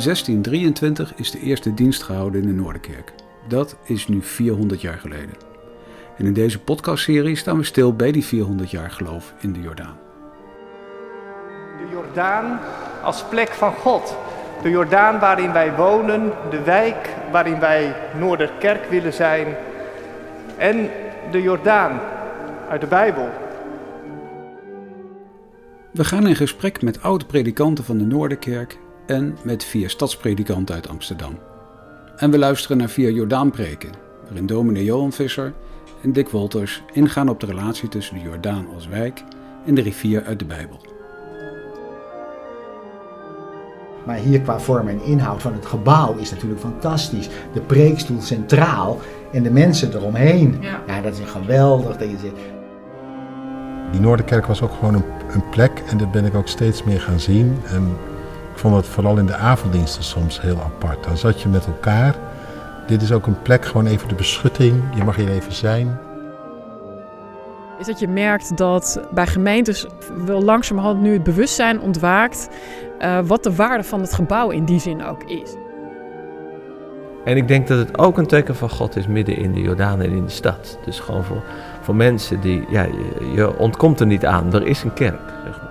In 1623 is de eerste dienst gehouden in de Noorderkerk. Dat is nu 400 jaar geleden. En in deze podcastserie staan we stil bij die 400 jaar geloof in de Jordaan. De Jordaan als plek van God. De Jordaan waarin wij wonen, de wijk waarin wij Noorderkerk willen zijn. En de Jordaan uit de Bijbel. We gaan in gesprek met oude predikanten van de Noorderkerk en met vier stadspredikanten uit Amsterdam. En we luisteren naar vier Jordaanpreken, waarin dominee Johan Visser en Dick Wolters ingaan op de relatie tussen de Jordaan als wijk en de rivier uit de Bijbel. Maar hier qua vorm en inhoud van het gebouw is natuurlijk fantastisch. De preekstoel centraal en de mensen eromheen. Ja, dat is geweldig. Dat je. Die Noorderkerk was ook gewoon een, een plek en dat ben ik ook steeds meer gaan zien. En vond het vooral in de avonddiensten soms heel apart. Dan zat je met elkaar. Dit is ook een plek, gewoon even de beschutting. Je mag hier even zijn. Is dat je merkt dat bij gemeentes wel langzamerhand nu het bewustzijn ontwaakt uh, wat de waarde van het gebouw in die zin ook is. En ik denk dat het ook een teken van God is midden in de Jordaan en in de stad. Dus gewoon voor, voor mensen die, ja, je, je ontkomt er niet aan. Er is een kerk. Zeg maar.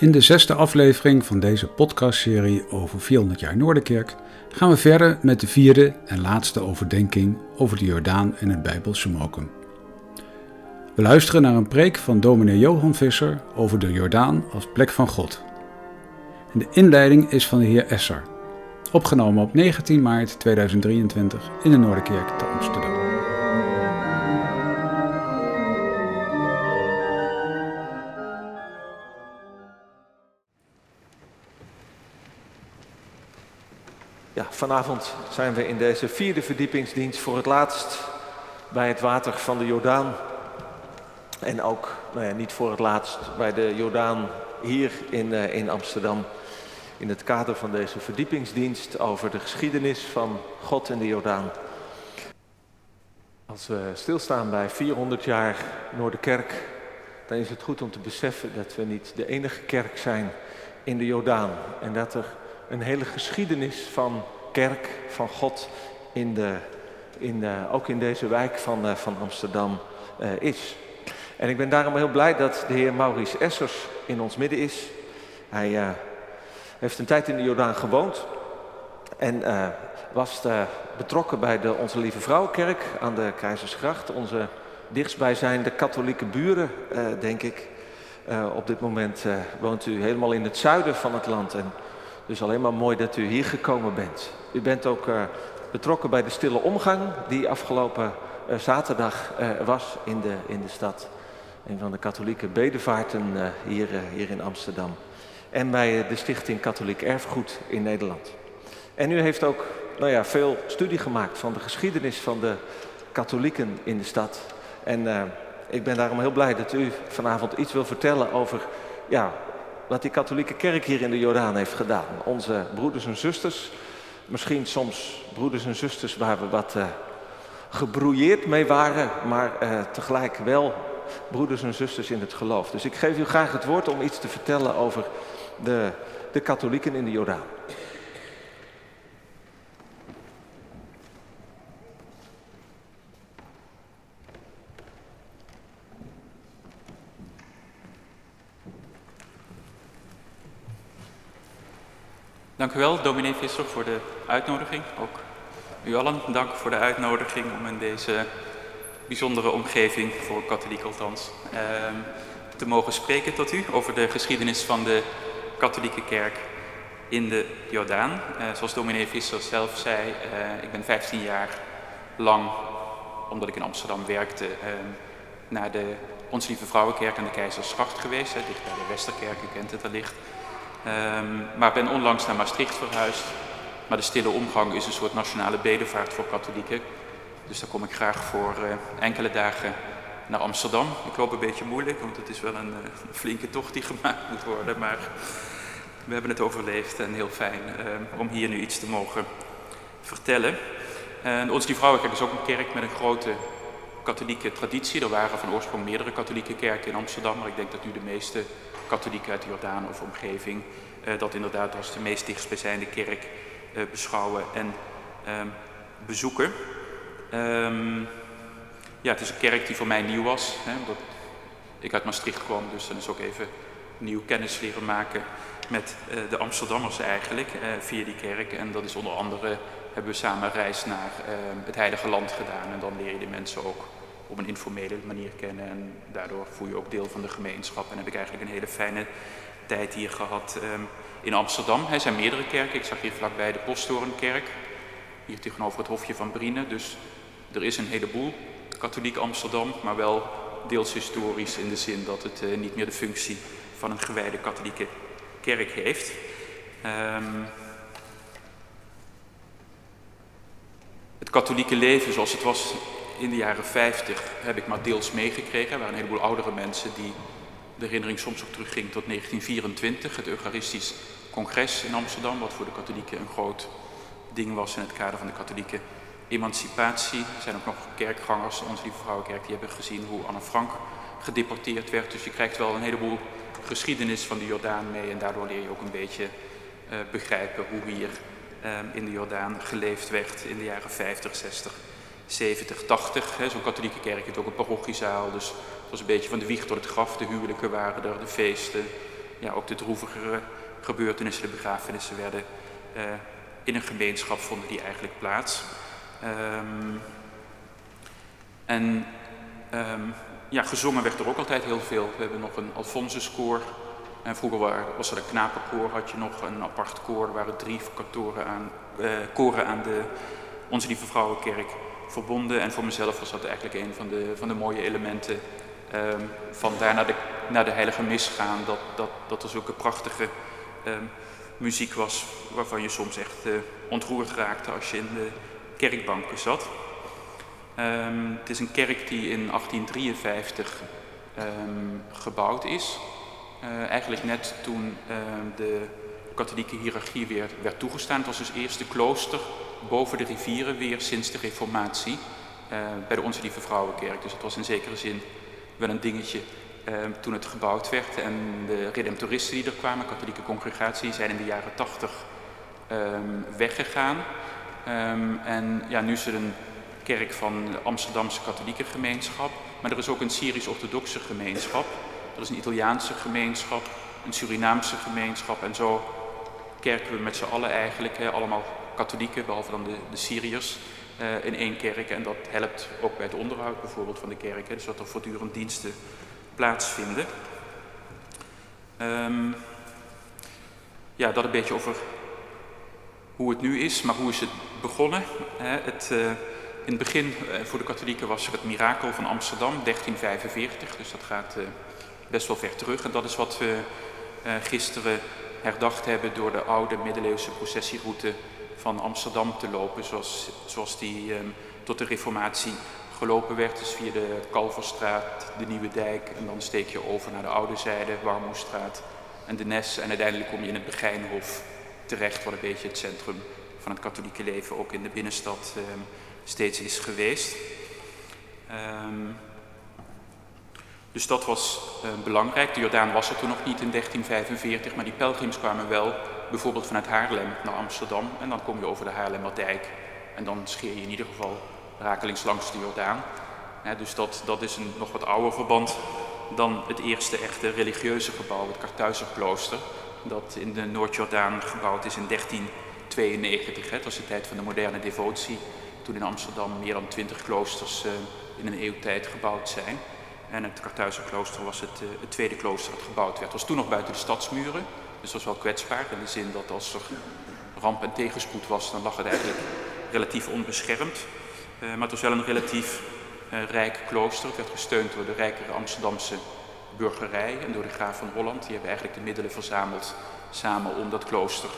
In de zesde aflevering van deze podcastserie over 400 jaar Noorderkerk gaan we verder met de vierde en laatste overdenking over de Jordaan en het Bijbelse Mokum. We luisteren naar een preek van dominee Johan Visser over de Jordaan als plek van God. De inleiding is van de heer Esser, opgenomen op 19 maart 2023 in de Noorderkerk te Amsterdam. Vanavond zijn we in deze vierde verdiepingsdienst voor het laatst bij het water van de Jordaan. En ook, nou ja, niet voor het laatst, bij de Jordaan hier in, uh, in Amsterdam. In het kader van deze verdiepingsdienst over de geschiedenis van God in de Jordaan. Als we stilstaan bij 400 jaar Noorderkerk, dan is het goed om te beseffen dat we niet de enige kerk zijn in de Jordaan. En dat er een hele geschiedenis van kerk, van God, in de, in, uh, ook in deze wijk van, uh, van Amsterdam uh, is. En ik ben daarom heel blij dat de heer Maurice Essers in ons midden is. Hij heeft een tijd in de Jordaan gewoond en was betrokken bij de Onze Lieve Vrouwenkerk aan de Keizersgracht. Onze dichtstbijzijnde katholieke buren, denk ik. op dit moment woont u helemaal in het zuiden van het land en dus alleen maar mooi dat u hier gekomen bent. U bent ook uh, betrokken bij de stille omgang die afgelopen uh, zaterdag uh, was in de, in de stad. Een van de katholieke bedevaarten hier, hier in Amsterdam. En bij de stichting Katholiek Erfgoed in Nederland. En u heeft ook nou ja, veel studie gemaakt van de geschiedenis van de katholieken in de stad. En ik ben daarom heel blij dat u vanavond iets wil vertellen over ja, wat die katholieke kerk hier in de Jordaan heeft gedaan. Onze broeders en zusters, misschien soms broeders en zusters waar we wat uh, gebrouilleerd mee waren, maar uh, tegelijk wel broeders en zusters in het geloof. Dus ik geef u graag het woord om iets te vertellen over de, de katholieken in de Jordaan. Dank u wel, dominee Visser, voor de uitnodiging. Ook u allen dank voor de uitnodiging om in deze bijzondere omgeving, voor katholiek althans, eh, te mogen spreken tot u over de geschiedenis van de katholieke kerk in de Jordaan. Eh, zoals dominee Visser zelf zei, uh, ik ben 15 jaar lang, omdat ik in Amsterdam werkte, naar de Ons Lieve Vrouwenkerk aan de Keizersgracht geweest, hè, dicht bij de Westerkerk, u kent het wellicht. Um, maar ben onlangs naar Maastricht verhuisd. Maar de stille omgang is een soort nationale bedevaart voor katholieken. Dus daar kom ik graag voor uh, enkele dagen naar Amsterdam. Ik loop een beetje moeilijk, want het is wel een, een, flinke tocht die gemaakt moet worden. Maar we hebben het overleefd en heel fijn uh, om hier nu iets te mogen vertellen. En ons die Vrouwenkerk is ook een kerk met een grote katholieke traditie. Er waren van oorsprong meerdere katholieke kerken in Amsterdam, maar ik denk dat nu de meeste katholieken uit Jordaan of omgeving uh, dat inderdaad als de meest dichtstbijzijnde kerk uh, beschouwen en uh, bezoeken. Um, ja, het is een kerk die voor mij nieuw was, hè, omdat ik uit Maastricht kwam, dus dan is ook even nieuw kennis leren maken met de Amsterdammers eigenlijk via die kerk. En dat is onder andere hebben we samen een reis naar het Heilige Land gedaan en dan leer je de mensen ook op een informele manier kennen. En daardoor voel je ook deel van de gemeenschap. En heb ik eigenlijk een hele fijne tijd hier gehad um, in Amsterdam. Er zijn meerdere kerken. Ik zag hier vlakbij de Posttorenkerk. Hier tegenover het Hofje van Brienen. Dus er is een heleboel katholiek Amsterdam, maar wel deels historisch in de zin dat het uh, niet meer de functie van een gewijde katholieke kerk heeft. Um, het katholieke leven zoals het was in de jaren 50 heb ik maar deels meegekregen. Er waren een heleboel oudere mensen die de herinnering soms ook terugging tot 1924, het Eucharistisch Congres in Amsterdam, wat voor de katholieken een groot ding was in het kader van de katholieke emancipatie. Er zijn ook nog kerkgangers, onze Lieve Vrouwenkerk, die hebben gezien hoe Anne Frank gedeporteerd werd. Dus je krijgt wel een heleboel geschiedenis van de Jordaan mee en daardoor leer je ook een beetje uh, begrijpen hoe hier uh, in de Jordaan geleefd werd in de jaren 50, 60 70, 80. Zo'n katholieke kerk heeft ook een parochiezaal. Dus het was een beetje van de wieg tot het graf. De huwelijken waren er, de feesten. Ja, ook de droevigere gebeurtenissen, de begrafenissen werden uh, in een gemeenschap vonden die eigenlijk plaats. Um, en um, ja, gezongen werd er ook altijd heel veel. We hebben nog een Alfonsuskoor. En vroeger was er een knapenkoor, had je nog een apart koor. Er waren drie aan, uh, koren aan de Onze Lieve Vrouwenkerk verbonden. En voor mezelf was dat eigenlijk een van de, van de mooie elementen. Um, van daar naar de, naar de Heilige Mis gaan. Dat, dat, dat er zulke prachtige um, muziek was. Waarvan je soms echt uh, ontroerd raakte als je in de kerkbanken zat. Um, het is een kerk die in 1853 gebouwd is. Uh, eigenlijk net toen de katholieke hiërarchie weer werd toegestaan. Het was dus eerst de klooster boven de rivieren weer sinds de reformatie uh, bij de Onze Lieve Vrouwenkerk. Dus het was in zekere zin wel een dingetje uh, toen het gebouwd werd. En de redemptoristen die er kwamen, katholieke congregatie, zijn in de jaren tachtig um, weggegaan. Um, en ja, nu is het een kerk van de Amsterdamse katholieke gemeenschap. Maar er is ook een Syrisch-orthodoxe gemeenschap. Er is een Italiaanse gemeenschap, een Surinaamse gemeenschap. En zo kerken we met z'n allen eigenlijk, allemaal katholieken, behalve dan de, de Syriërs, uh, in één kerk. En dat helpt ook bij het onderhoud bijvoorbeeld van de kerk. Dus dat er voortdurend diensten plaatsvinden. Um, ja, dat een beetje over hoe het nu is, maar hoe is het begonnen? Hè, het, uh, in het begin uh, voor de katholieken was er het mirakel van Amsterdam, 1345. Dus dat gaat best wel ver terug. En dat is wat we gisteren herdacht hebben door de oude middeleeuwse processieroute van Amsterdam te lopen, zoals, zoals die um, tot de reformatie gelopen werd. Dus via de Kalverstraat, de Nieuwe Dijk en dan steek je over naar de Oude Zijde, Warmoestraat en de Nes. En uiteindelijk kom je in het Begijnhof terecht, wat een beetje het centrum van het katholieke leven ook in de binnenstad um, steeds is geweest. Um, dus dat was uh, belangrijk. De Jordaan was er toen nog niet in 1345, maar die pelgrims kwamen wel bijvoorbeeld vanuit Haarlem naar Amsterdam. En dan kom je over de Haarlemmerdijk. En dan scheer je in ieder geval rakelings langs de Jordaan. Dus dat, dat is een nog wat ouder verband dan het eerste echte religieuze gebouw, het Kartuizerklooster. Dat in de Noord-Jordaan gebouwd is in 1392. Hè. Het was de tijd van de moderne devotie. Toen in Amsterdam meer dan twintig kloosters uh, in een eeuwtijd gebouwd zijn. En het Kartuizerklooster was het, uh, het, tweede klooster dat gebouwd werd. Het was toen nog buiten de stadsmuren. Dus dat was wel kwetsbaar in de zin dat als er ramp en tegenspoed was, dan lag het eigenlijk relatief onbeschermd. Uh, maar het was wel een relatief uh, rijk klooster. Het werd gesteund door de rijkere Amsterdamse burgerij en door de graaf van Holland. Die hebben eigenlijk de middelen verzameld samen om dat klooster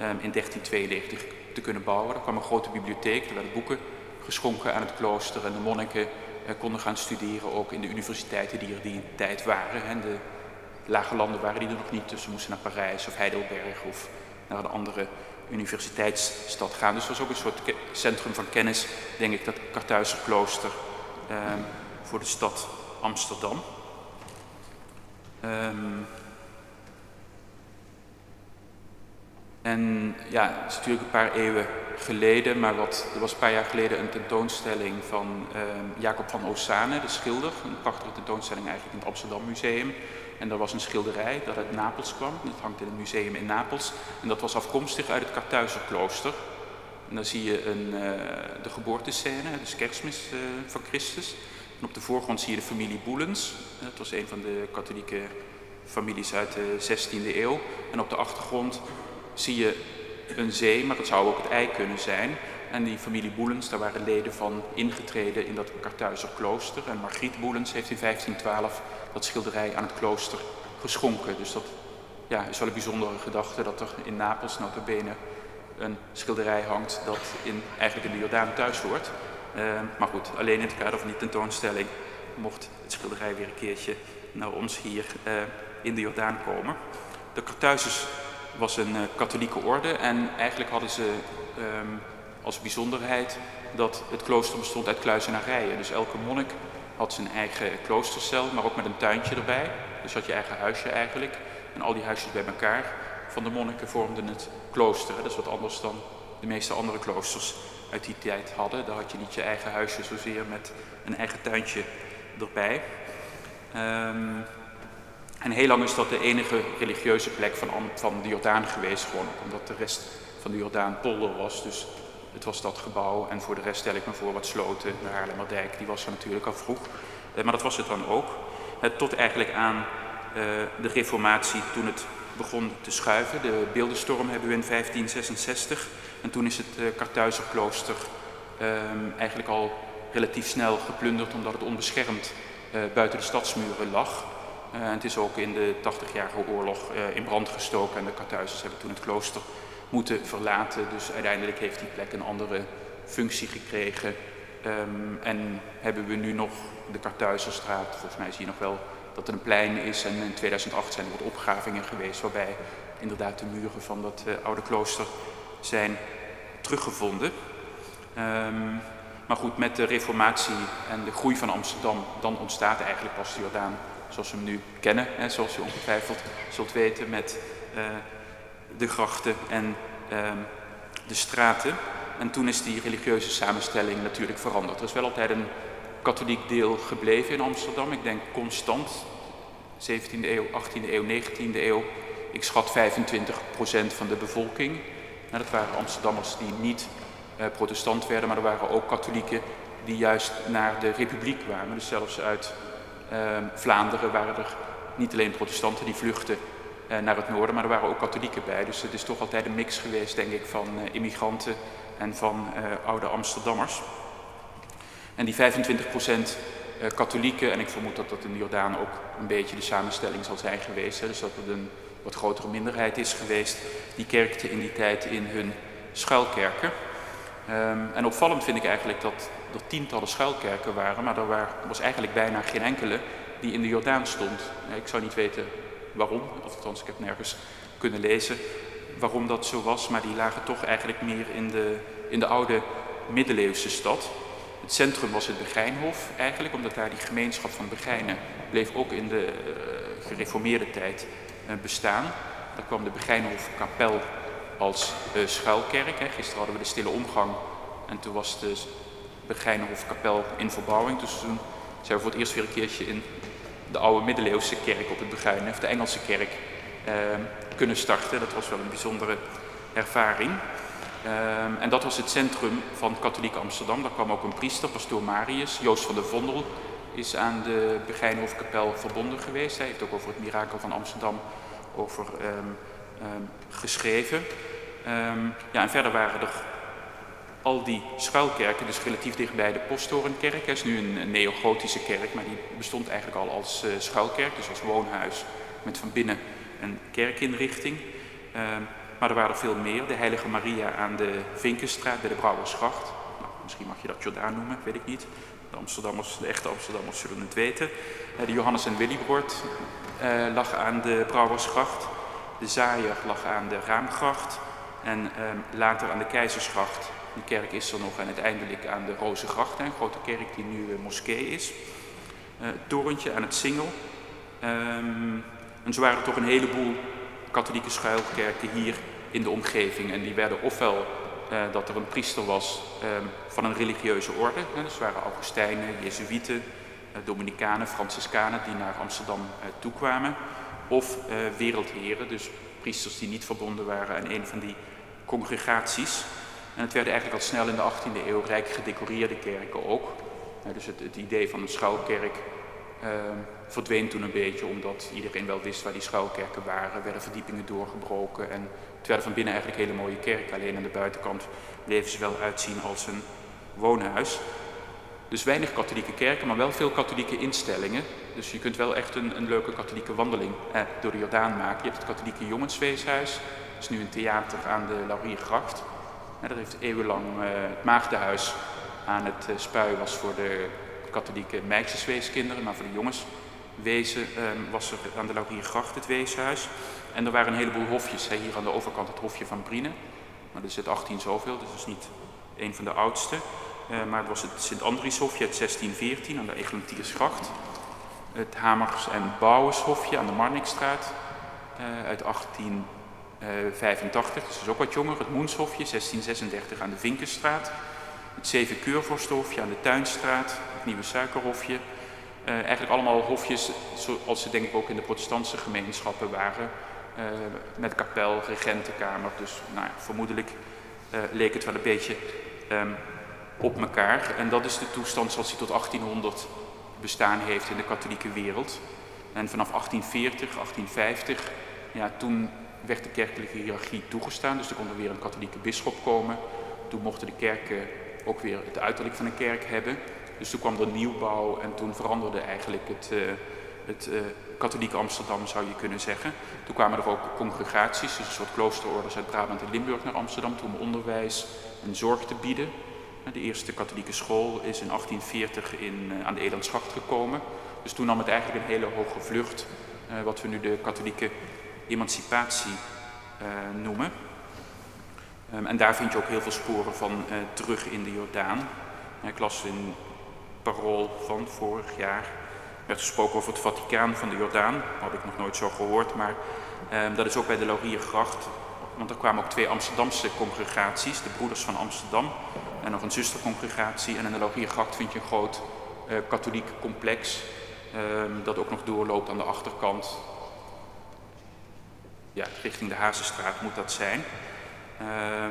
um, in 1392 te kunnen bouwen. Er kwam een grote bibliotheek, er werden boeken geschonken aan het klooster en de monniken uh, konden gaan studeren ook in de universiteiten die er die tijd waren. En de lage landen waren die er nog niet, dus ze moesten naar Parijs of Heidelberg of naar een andere universiteitsstad gaan. Dus het was ook een soort centrum van kennis, denk ik, dat Kartuizer klooster eh, voor de stad Amsterdam. Um, en ja, het is natuurlijk een paar eeuwen geleden, maar wat, er was een paar jaar geleden een tentoonstelling van um, Jacob van Ossane, de schilder. Een prachtige tentoonstelling eigenlijk in het Amsterdam Museum. En er was een schilderij dat uit Napels kwam. Dat hangt in het museum in Napels. En dat was afkomstig uit het Kartuizerklooster. En dan zie je een, uh, de geboortescène, dus kerstmis uh, van Christus. En op de voorgrond zie je de familie Boelens. Dat was een van de katholieke families uit de 16e eeuw. En op de achtergrond zie je een zee, maar het zou ook het ei kunnen zijn. En die familie Boelens, daar waren leden van ingetreden in dat Kartuizer klooster. En Margriet Boelens heeft in 1512 dat schilderij aan het klooster geschonken. Dus dat ja, is wel een bijzondere gedachte dat er in Napels bene een schilderij hangt dat in, eigenlijk in de Jordaan thuis hoort. Uh, maar goed, alleen in het kader van die tentoonstelling mocht het schilderij weer een keertje naar ons hier uh, in de Jordaan komen. De Carthuizers was een uh, katholieke orde en eigenlijk hadden ze um, als bijzonderheid dat het klooster bestond uit kluizenarijen. Dus elke monnik had zijn eigen kloostercel, maar ook met een tuintje erbij. Dus had je eigen huisje eigenlijk. En al die huisjes bij elkaar van de monniken vormden het klooster. Dat is wat anders dan de meeste andere kloosters uit die tijd hadden. Daar had je niet je eigen huisje zozeer met een eigen tuintje erbij. Um, en heel lang is dat de enige religieuze plek van, van de Jordaan geweest, gewoon omdat de rest van de Jordaan polder was. Dus het was dat gebouw en voor de rest stel ik me voor wat sloten. De Haarlemmerdijk, die was er natuurlijk al vroeg. Uh, maar dat was het dan ook. Uh, tot eigenlijk aan uh, de reformatie, toen het begon te schuiven. De beeldenstorm hebben we in 1566. En toen is het Kartuizerklooster um, eigenlijk al relatief snel geplunderd omdat het onbeschermd buiten de stadsmuren lag. Het is ook in de 80-jarige oorlog in brand gestoken en de Kartuizers hebben toen het klooster moeten verlaten. Dus uiteindelijk heeft die plek een andere functie gekregen. Um, en hebben we nu nog de Kartuizerstraat. Volgens mij zie je nog wel dat er een plein is. En in 2008 zijn er wat opgravingen geweest waarbij inderdaad de muren van dat uh, oude klooster zijn teruggevonden. Um, maar goed, met de reformatie en de groei van Amsterdam, dan ontstaat eigenlijk pas de Jordaan zoals we hem nu kennen. Hè, zoals u ongetwijfeld zult weten met uh, de grachten en uh, de straten. En toen is die religieuze samenstelling natuurlijk veranderd. Er is wel altijd een katholiek deel gebleven in Amsterdam. Ik denk constant, 17e eeuw, 18e eeuw, 19e eeuw. Ik schat 25% van de bevolking. Nou, dat waren Amsterdammers die niet uh, protestant werden, maar er waren ook katholieken die juist naar de republiek kwamen. Dus zelfs uit uh, Vlaanderen waren er niet alleen protestanten die vluchten naar het noorden, maar er waren ook katholieken bij. Dus het is toch altijd een mix geweest, denk ik, van uh, immigranten en van oude Amsterdammers. En die 25% katholieken, en ik vermoed dat dat in de Jordaan ook een beetje de samenstelling zal zijn geweest, hè, dus dat het een wat grotere minderheid is geweest, die kerkten in die tijd in hun schuilkerken. Um, en opvallend vind ik eigenlijk dat er tientallen schuilkerken waren, maar er was eigenlijk bijna geen enkele die in de Jordaan stond. Ik zou niet weten waarom, althans ik heb nergens kunnen lezen waarom dat zo was, maar die lagen toch eigenlijk meer in de, in de oude middeleeuwse stad. Het centrum was het Begijnhof eigenlijk, omdat daar die gemeenschap van Begijnen bleef ook in de uh, gereformeerde tijd uh, bestaan. Daar kwam de Begijnhofkapel als uh, schuilkerk. Hè. Gisteren hadden we de stille omgang en toen was de Begijnhofkapel in verbouwing. Dus toen zijn we voor het eerst weer een keertje in de oude middeleeuwse kerk op het Begijnen, of de Engelse kerk, uh, kunnen starten. Dat was wel een bijzondere ervaring. Uh, en dat was het centrum van katholiek Amsterdam. Daar kwam ook een priester, pastoor Marius. Joost van der Vondel is aan de Begijnhofkapel verbonden geweest. Hij heeft ook over het mirakel van Amsterdam over, um, geschreven. Ja, en verder waren er al die schuilkerken, dus relatief dichtbij de Posttorenkerk. is nu een, neogotische kerk, maar die bestond eigenlijk al als uh, schuilkerk, dus als woonhuis met van binnen een kerkinrichting. Uh, maar er waren er veel meer. De Heilige Maria aan de Vinkenstraat bij de Brouwersgracht. Nou, misschien mag je dat Jordaan noemen, weet ik niet. De Amsterdammers, de echte Amsterdammers zullen het weten. Uh, de Johannes en Willybord uh, lag aan de Brouwersgracht. De Zaaier lag aan de Raamgracht. En ehm, later aan de Keizersgracht die kerk is er nog en uiteindelijk aan de Rozengracht, een grote kerk die nu een moskee is. torentje aan het Singel. Um, en zo waren toch een heleboel katholieke schuilkerken hier in de omgeving. En die werden ofwel uh, dat er een priester was um, van een religieuze orde. Hè, dus waren Augustijnen, Jezuïeten, uh, Dominicanen, Franciscanen die naar Amsterdam toekwamen. Of wereldheren, dus priesters die niet verbonden waren aan een van die congregaties. En het werden eigenlijk al snel in de 18e eeuw rijk gedecoreerde kerken ook. dus het, het idee van een schuilkerk Ehm, verdween toen een beetje omdat iedereen wel wist waar die schuilkerken waren. werden verdiepingen doorgebroken en het werden van binnen eigenlijk hele mooie kerken. Alleen aan de buitenkant bleven ze wel uitzien als een woonhuis. Dus weinig katholieke kerken, maar wel veel katholieke instellingen. Dus je kunt wel echt een, een leuke katholieke wandeling eh, door de Jordaan maken. Je hebt het katholieke jongensweeshuis. Dat is nu een theater aan de Lauriergracht. Eh, dat heeft eeuwenlang eh, het maagdenhuis aan het uh, spui was voor de katholieke meisjesweeskinderen, maar voor de jongens wezen um, was er aan de Lauriergracht het weeshuis. En er waren een heleboel hofjes. Hier aan de overkant het hofje van Briene. Maar er zit 18 zoveel, dus dat is niet een van de oudste. Uh, maar het was het Sint-Andrieshofje uit 1614 aan de Eglantiersgracht. Het Hamers- en Bouwershofje aan de Marnixstraat uit 1885, dus dat is ook wat jonger. Het Moenshofje 1636 aan de Vinkenstraat het Zeven Keurvorsthofje aan de Tuinstraat, het Nieuwe Suikerhofje. Uh, eigenlijk allemaal hofjes zoals ze denk ik ook in de protestantse gemeenschappen waren. Uh, met kapel, regentenkamer. Dus nou vermoedelijk leek het wel een beetje um, op elkaar. En dat is de toestand zoals die tot 1800 bestaan heeft in de katholieke wereld. En vanaf 1840, 1850, ja, toen werd de kerkelijke hiërarchie toegestaan. Dus er kon er weer een katholieke bisschop komen. Toen mochten de kerken ook weer het uiterlijk van een kerk hebben. Dus toen kwam er nieuwbouw en toen veranderde eigenlijk het, uh, het uh, katholieke Amsterdam, zou je kunnen zeggen. Toen kwamen er ook congregaties, dus een soort kloosterorders uit Brabant en Limburg naar Amsterdam, om onderwijs en zorg te bieden. De eerste katholieke school is in 1840 in, aan de Elandschacht gekomen. Dus toen nam het eigenlijk een hele hoge vlucht, wat we nu de katholieke emancipatie noemen. Um, en daar vind je ook heel veel sporen van uh, terug in de Jordaan. Ik las in Parool van vorig jaar, werd gesproken over het Vaticaan van de Jordaan. Had ik nog nooit zo gehoord, maar um, dat is ook bij de Lauriergracht. Want er kwamen ook twee Amsterdamse congregaties, de Broeders van Amsterdam en nog een zustercongregatie. En in de Lauriergracht vind je een groot uh, katholiek complex um, dat ook nog doorloopt aan de achterkant. Ja, richting de Hazenstraat moet dat zijn.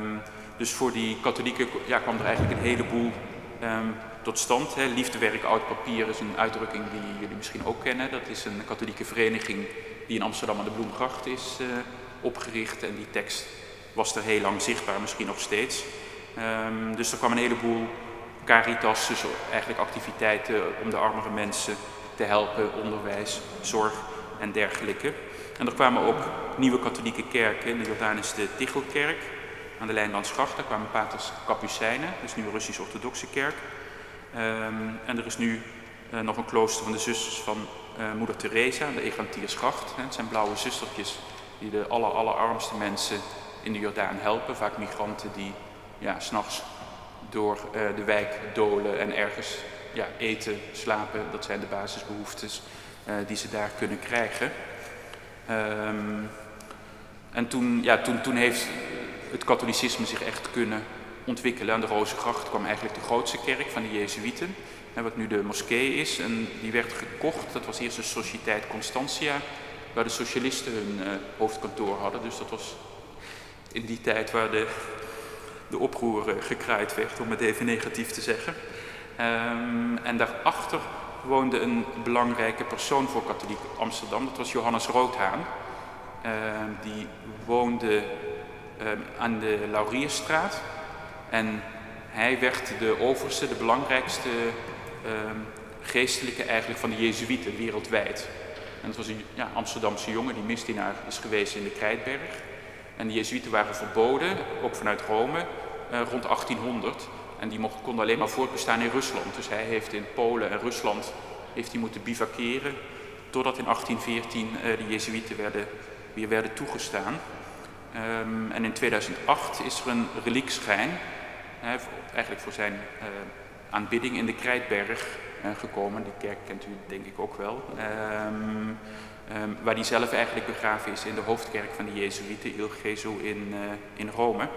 Um, dus voor die katholieken ja, kwam er eigenlijk een heleboel um, tot stand. Hè. Liefdewerk Oud Papier is een uitdrukking die jullie misschien ook kennen. Dat is een katholieke vereniging die in Amsterdam aan de Bloemgracht is uh, opgericht. En die tekst was er heel lang zichtbaar, misschien nog steeds. Um, dus er kwam een heleboel caritas, dus eigenlijk activiteiten om de armere mensen te helpen, onderwijs, zorg en dergelijke. En er kwamen ook nieuwe katholieke kerken. In de Jordaan is de Tichelkerk aan de Lijnlandsgracht. Daar kwamen paters Kapucijnen, dus nu een Russisch-orthodoxe kerk. Um, en er is nu uh, nog een klooster van de zusters van uh, moeder Teresa de Eglantiersgracht. Het zijn blauwe zustertjes die de aller, allerarmste mensen in de Jordaan helpen. Vaak migranten die ja, s'nachts door uh, de wijk dolen en ergens ja, eten, slapen. Dat zijn de basisbehoeftes die ze daar kunnen krijgen. Um, en toen, ja, toen, toen heeft het katholicisme zich echt kunnen ontwikkelen. Aan de Rozengracht kwam eigenlijk de grootste kerk van de Jezuïeten, wat nu de moskee is. En die werd gekocht, dat was eerst de Sociëteit Constantia, waar de socialisten hun uh, hoofdkantoor hadden. Dus dat was in die tijd waar de, de oproer uh, gekraaid werd, om het even negatief te zeggen. Um, en daarachter woonde een belangrijke persoon voor katholiek Amsterdam. Dat was Johannes Roodhaan. Uh, die woonde uh, aan de Laurierstraat. En hij werd de overste, de belangrijkste uh, geestelijke eigenlijk van de Jezuïeten wereldwijd. En dat was een ja, Amsterdamse jongen die misdienaar is geweest in de Krijtberg. En de Jezuïeten waren verboden, ook vanuit Rome, uh, rond 1800. En die mocht, kon alleen maar voortbestaan in Rusland. Dus hij heeft in Polen en Rusland heeft hij moeten bivakeren. Totdat in 1814 uh, de Jezuïeten werden, weer werden toegestaan. Um, en in 2008 is er een reliekschijn, hè, eigenlijk voor zijn uh, aanbidding in de Krijtberg gekomen. De kerk kent u denk ik ook wel. Ehm, ehm, waar hij zelf eigenlijk begraven is in de hoofdkerk van de Jezuïeten, Il Gesù in, in Rome.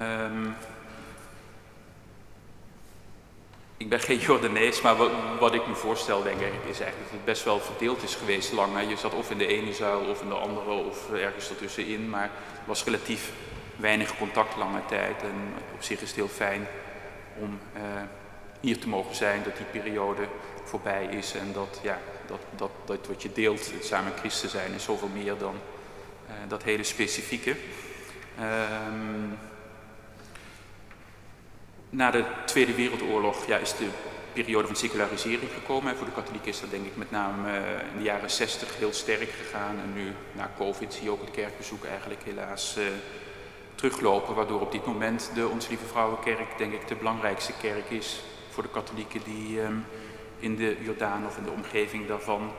Um, ik ben geen Jordanees, maar wat, ik me voorstel, denk ik, is eigenlijk dat het best wel verdeeld is geweest lang. Je zat of in de ene zuil of in de andere of ergens ertussenin, maar er was relatief weinig contact lange tijd. En op zich is het heel fijn om uh, hier te mogen zijn, dat die periode voorbij is en dat, ja, dat, dat, dat wat je deelt, het samen christen zijn, is zoveel meer dan uh, dat hele specifieke. Um, na de Tweede Wereldoorlog ja, is de periode van secularisering gekomen. Voor de katholieken is dat denk ik met name uh, in de jaren 60 heel sterk gegaan. En nu na COVID zie je ook het kerkbezoek eigenlijk helaas uh, teruglopen. Waardoor op dit moment de Ons Lieve Vrouwenkerk denk ik de belangrijkste kerk is voor de katholieken die um, in de Jordaan of in de omgeving daarvan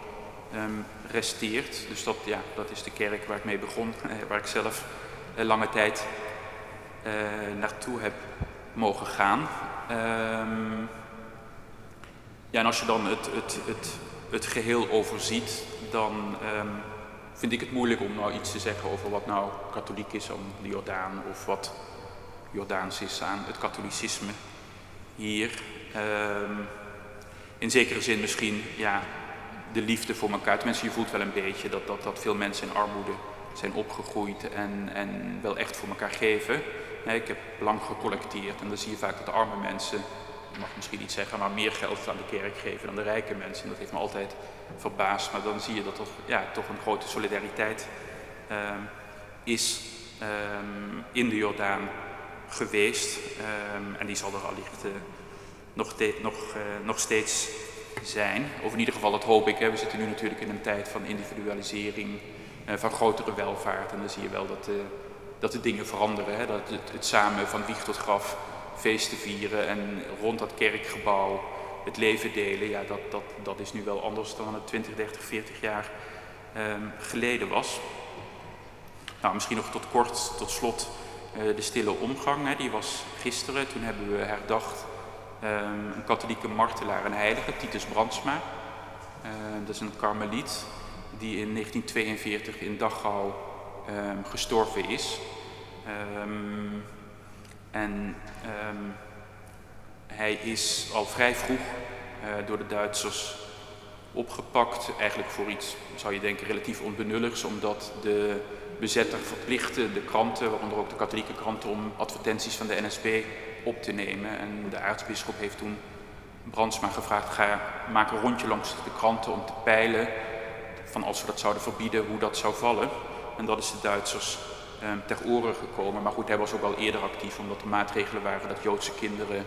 um, resteert. Dus dat, ja, dat is de kerk waar ik mee begon, uh, waar ik zelf lange tijd naartoe heb mogen gaan. Um, ja, en als je dan het, het, het, het geheel overziet, dan um, vind ik het moeilijk om nou iets te zeggen over wat nou katholiek is aan de Jordaan of wat Jordaans is aan het katholicisme hier. Um, in zekere zin misschien ja, de liefde voor elkaar. Tenminste, je voelt wel een beetje dat, dat, dat veel mensen in armoede zijn opgegroeid en, en wel echt voor elkaar geven. Ik heb lang gecollecteerd en dan zie je vaak dat de arme mensen, ik mag misschien niet zeggen, maar meer geld aan de kerk geven dan de rijke mensen. En dat heeft me altijd verbaasd. Maar dan zie je dat er ja, toch een grote solidariteit um, is um, in de Jordaan geweest. Um, en die zal er allicht uh, nog, nog, uh, nog steeds zijn. Of in ieder geval, dat hoop ik. Hè. We zitten nu natuurlijk in een tijd van individualisering, uh, van grotere welvaart. En dan zie je wel dat, uh, dat de dingen veranderen. Hè. Dat het, samen van wieg tot graf feesten vieren en rond dat kerkgebouw het leven delen. Ja, dat, dat, dat is nu wel anders dan het 20, 30, 40 jaar um, geleden was. Nou, misschien nog tot kort, tot slot, uh, de stille omgang. Hè. Die was gisteren. Toen hebben we herdacht um, een katholieke martelaar, een heilige, Titus Brandsma. Uh, dat is een karmeliet die in 1942 in Dachau um, gestorven is. Um, en um, hij is al vrij vroeg uh, door de Duitsers opgepakt. Eigenlijk voor iets, zou je denken, relatief onbenulligs. Omdat de bezetter verplichtte de kranten, waaronder ook de katholieke kranten, om advertenties van de NSB op te nemen. En de aartsbisschop heeft toen Brandsma gevraagd, ga maak een rondje langs de kranten om te peilen van als we dat zouden verbieden, hoe dat zou vallen. En dat is de Duitsers eh, ter oren gekomen. Maar goed, hij was ook al eerder actief, omdat er maatregelen waren dat Joodse kinderen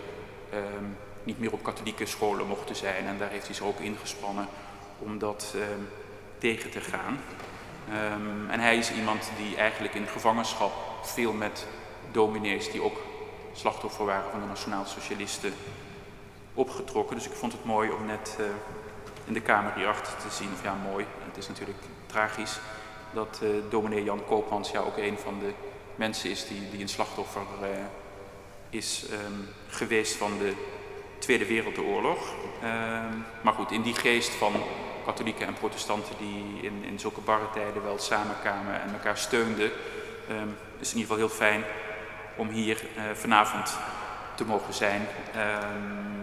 eh, niet meer op katholieke scholen mochten zijn. En daar heeft hij zich ook ingespannen om dat eh, tegen te gaan. En hij is iemand die eigenlijk in gevangenschap veel met dominees die ook slachtoffer waren van de nationaal-socialisten opgetrokken. Dus ik vond het mooi om net uh, in de kamer hierachter te zien, of ja mooi, het is natuurlijk tragisch, dat uh, dominee Jan Koopmans ja ook een van de mensen is die, die een slachtoffer uh, is um, geweest van de Tweede Wereldoorlog. Um, maar goed, in die geest van katholieken en protestanten die in, in zulke barre tijden wel samenkwamen en elkaar steunden, um, is in ieder geval heel fijn om hier uh, vanavond te mogen zijn,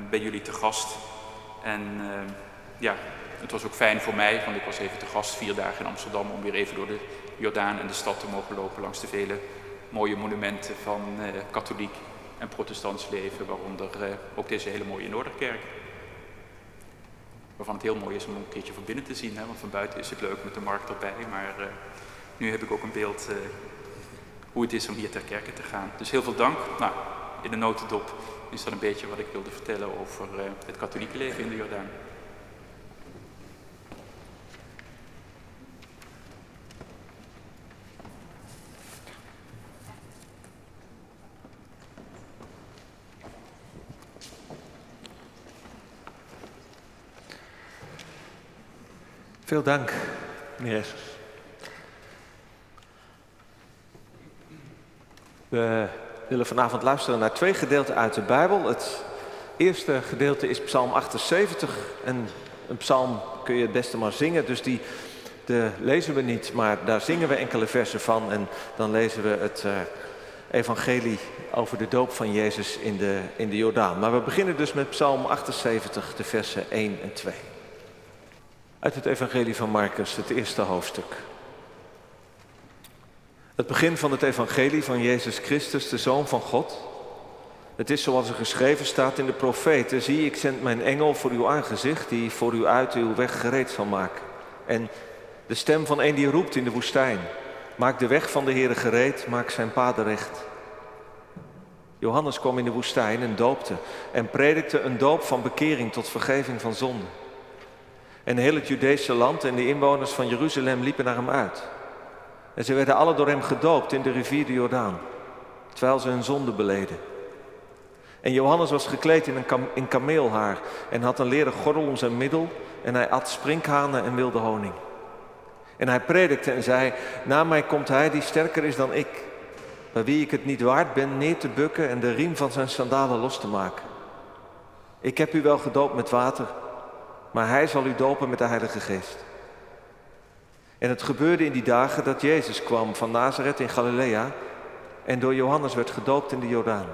bij jullie te gast. En ja, het was ook fijn voor mij, want ik was even te gast vier dagen in Amsterdam om weer even door de Jordaan en de stad te mogen lopen langs de vele mooie monumenten van uh, katholiek en protestants leven, waaronder uh, ook deze hele mooie Noorderkerk. Waarvan het heel mooi is om een keertje van binnen te zien, hè, want van buiten is het leuk met de markt erbij, maar uh, nu heb ik ook een beeld hoe het is om hier ter kerke te gaan. Dus heel veel dank. Nou, in de notendop is dat een beetje wat ik wilde vertellen over het katholieke leven in de Jordaan. Veel dank, meneer Essers. We willen vanavond luisteren naar twee gedeelten uit de Bijbel. Het eerste gedeelte is Psalm 78. En een psalm kun je het beste maar zingen, dus die de lezen we niet, maar daar zingen we enkele versen van. En dan lezen we het uh, evangelie over de doop van Jezus in de, in de Jordaan. Maar we beginnen dus met Psalm 78, de versen 1 en 2. Uit het evangelie van Marcus, het eerste hoofdstuk. Het begin van het evangelie van Jezus Christus, de Zoon van God. Het is zoals er geschreven staat in de profeten. Zie, ik zend mijn engel voor uw aangezicht, die voor u uit uw weg gereed zal maken. En de stem van een die roept in de woestijn. Maak de weg van de Heere gereed, maak zijn paden recht. Johannes kwam in de woestijn en doopte en predikte een doop van bekering tot vergeving van zonde. En heel het Judese land en de inwoners van Jeruzalem liepen naar hem uit. En ze werden alle door hem gedoopt in de rivier de Jordaan, terwijl ze hun zonde beleden. En Johannes was gekleed in, een in kameelhaar en had een leren gordel om zijn middel en hij at sprinkhanen en wilde honing. En hij predikte en zei, na mij komt hij die sterker is dan ik, bij wie ik het niet waard ben neer te bukken en de riem van zijn sandalen los te maken. Ik heb u wel gedoopt met water, maar hij zal u dopen met de Heilige Geest. En het gebeurde in die dagen dat Jezus kwam van Nazareth in Galilea en door Johannes werd gedoopt in de Jordaan.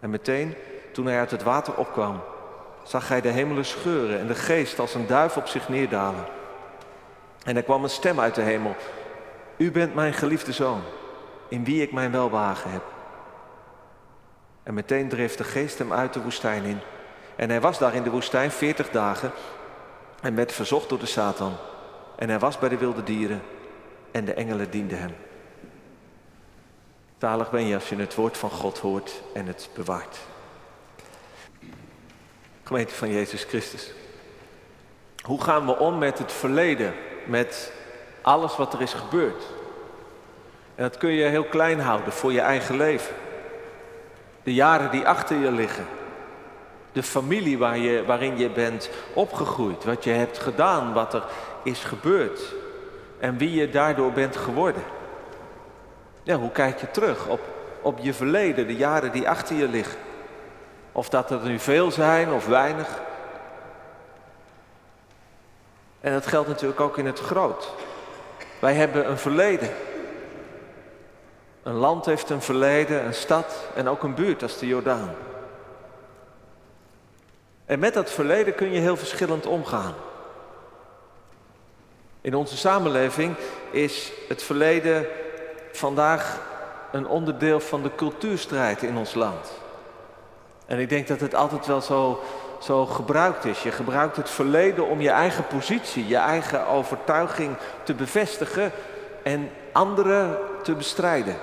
En meteen, toen hij uit het water opkwam, zag hij de hemelen scheuren en de geest als een duif op zich neerdalen. En er kwam een stem uit de hemel. U bent mijn geliefde zoon, in wie ik mijn welbehagen heb. En meteen dreef de geest hem uit de woestijn in. En hij was daar in de woestijn veertig dagen en werd verzocht door de Satan. En hij was bij de wilde dieren en de engelen dienden hem. Talig ben je als je het woord van God hoort en het bewaart. Gemeente van Jezus Christus. Hoe gaan we om met het verleden? met alles wat er is gebeurd. En dat kun je heel klein houden voor je eigen leven. De jaren die achter je liggen. De familie je, waarin je bent opgegroeid. Wat je hebt gedaan, wat er is gebeurd. En wie je daardoor bent geworden. Ja, hoe kijk je terug op, op je verleden, de jaren die achter je liggen? Of dat er nu veel zijn of weinig. En dat geldt natuurlijk ook in het groot. Wij hebben een verleden. Een land heeft een verleden, een stad en ook een buurt als de Jordaan. En met dat verleden kun je heel verschillend omgaan. In onze samenleving is het verleden vandaag een onderdeel van de cultuurstrijd in ons land. En ik denk dat het altijd wel zo zo gebruikt is. Je gebruikt het verleden om je eigen positie, je eigen overtuiging te bevestigen en anderen te bestrijden.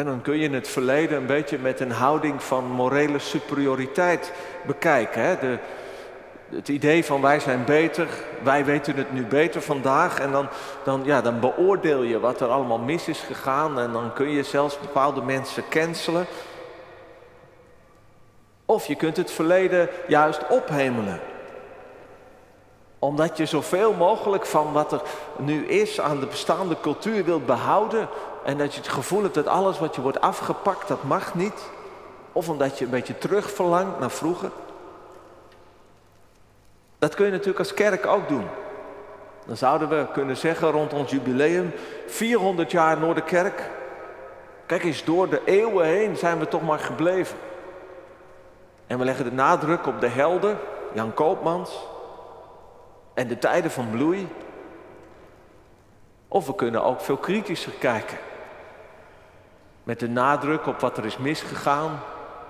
En dan kun je het verleden een beetje met een houding van morele superioriteit bekijken. Hè? De, het idee van wij zijn beter, wij weten het nu beter vandaag. En dan, dan, ja, dan beoordeel je wat er allemaal mis is gegaan. En dan kun je zelfs bepaalde mensen cancelen. Of je kunt het verleden juist ophemelen. Omdat je zoveel mogelijk van wat er nu is aan de bestaande cultuur wilt behouden. En dat je het gevoel hebt dat alles wat je wordt afgepakt, dat mag niet. Of omdat je een beetje terugverlangt naar vroeger. Dat kun je natuurlijk als kerk ook doen. Dan zouden we kunnen zeggen rond ons jubileum, 400 jaar Noorderkerk. Kijk eens, door de eeuwen heen zijn we toch maar gebleven. En we leggen de nadruk op de helden, Jan Koopmans, en de tijden van bloei. Of we kunnen ook veel kritischer kijken. Met de nadruk op wat er is misgegaan.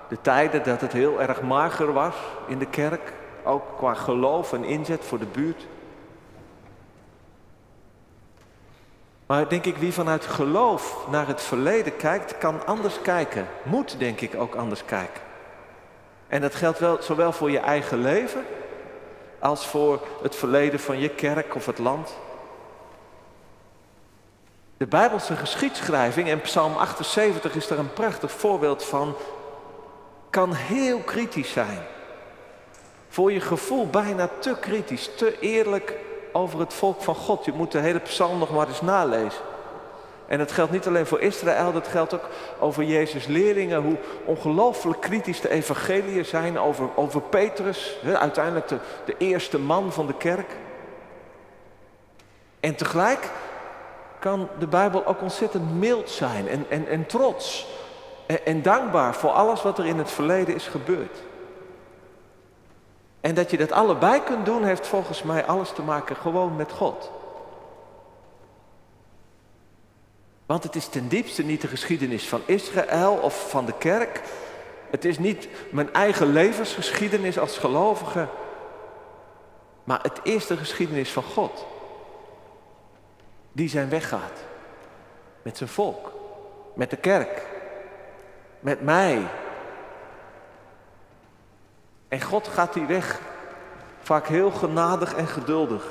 De tijden dat het heel erg mager was in de kerk. Ook qua geloof en inzet voor de buurt. Maar denk ik, wie vanuit geloof naar het verleden kijkt, kan anders kijken. Moet denk ik ook anders kijken. En dat geldt wel, zowel voor je eigen leven als voor het verleden van je kerk of het land. De Bijbelse geschiedschrijving en Psalm 78 is daar een prachtig voorbeeld van, kan heel kritisch zijn. Voor je gevoel bijna te kritisch, te eerlijk over het volk van God. Je moet de hele psalm nog maar eens nalezen. En dat geldt niet alleen voor Israël, dat geldt ook over Jezus' leerlingen. Hoe ongelooflijk kritisch de evangeliën zijn over, over Petrus, uiteindelijk de, de eerste man van de kerk. En tegelijk kan de Bijbel ook ontzettend mild zijn en, en, en trots en dankbaar voor alles wat er in het verleden is gebeurd. En dat je dat allebei kunt doen, heeft volgens mij alles te maken gewoon met God. Want het is ten diepste niet de geschiedenis van Israël of van de kerk. Het is niet mijn eigen levensgeschiedenis als gelovige. Maar het is de geschiedenis van God. Die zijn weg gaat. Met zijn volk. Met de kerk. Met mij. En God gaat die weg. Vaak heel genadig en geduldig.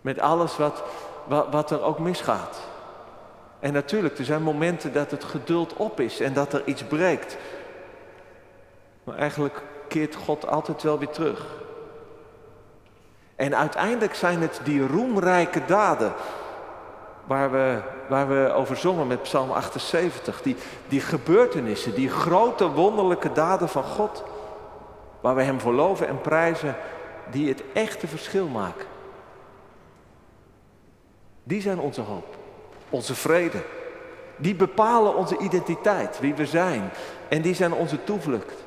Met alles wat, wat, wat er ook misgaat. En natuurlijk, er zijn momenten dat het geduld op is en dat er iets breekt. Maar eigenlijk keert God altijd wel weer terug. En uiteindelijk zijn het die roemrijke daden waar we, waar we over zongen met Psalm 78. Die, die gebeurtenissen, die grote wonderlijke daden van God. Waar we Hem voor loven en prijzen, die het echte verschil maken. Die zijn onze hoop onze vrede. Die bepalen onze identiteit, wie we zijn. En die zijn onze toevlucht.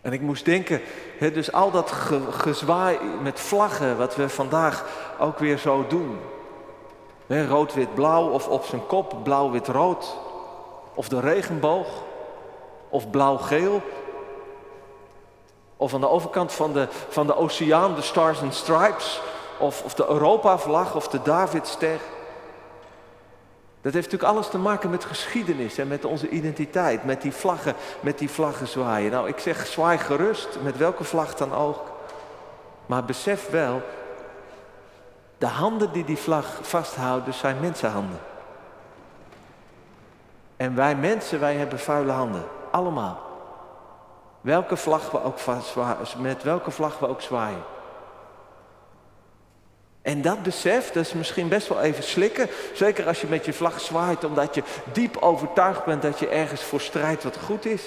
En ik moest denken, dus al dat gezwaai met vlaggen, wat we vandaag ook weer zo doen. rood, wit, blauw, of op zijn kop blauw, wit, rood. Of de regenboog, of blauw-geel. Of aan de overkant van de, van de oceaan, de Stars and Stripes of, of de Europa-vlag of de Davidster. Dat heeft natuurlijk alles te maken met geschiedenis en met onze identiteit, met die vlaggen, met die vlaggen zwaaien. Nou, ik zeg zwaai gerust, met welke vlag dan ook. Maar besef wel, de handen die die vlag vasthouden zijn mensenhanden. En wij mensen, wij hebben vuile handen. Allemaal. Welke vlag we ook met welke vlag we ook zwaaien. En dat besef, dat is misschien best wel even slikken. Zeker als je met je vlag zwaait, omdat je diep overtuigd bent dat je ergens voor strijdt wat goed is.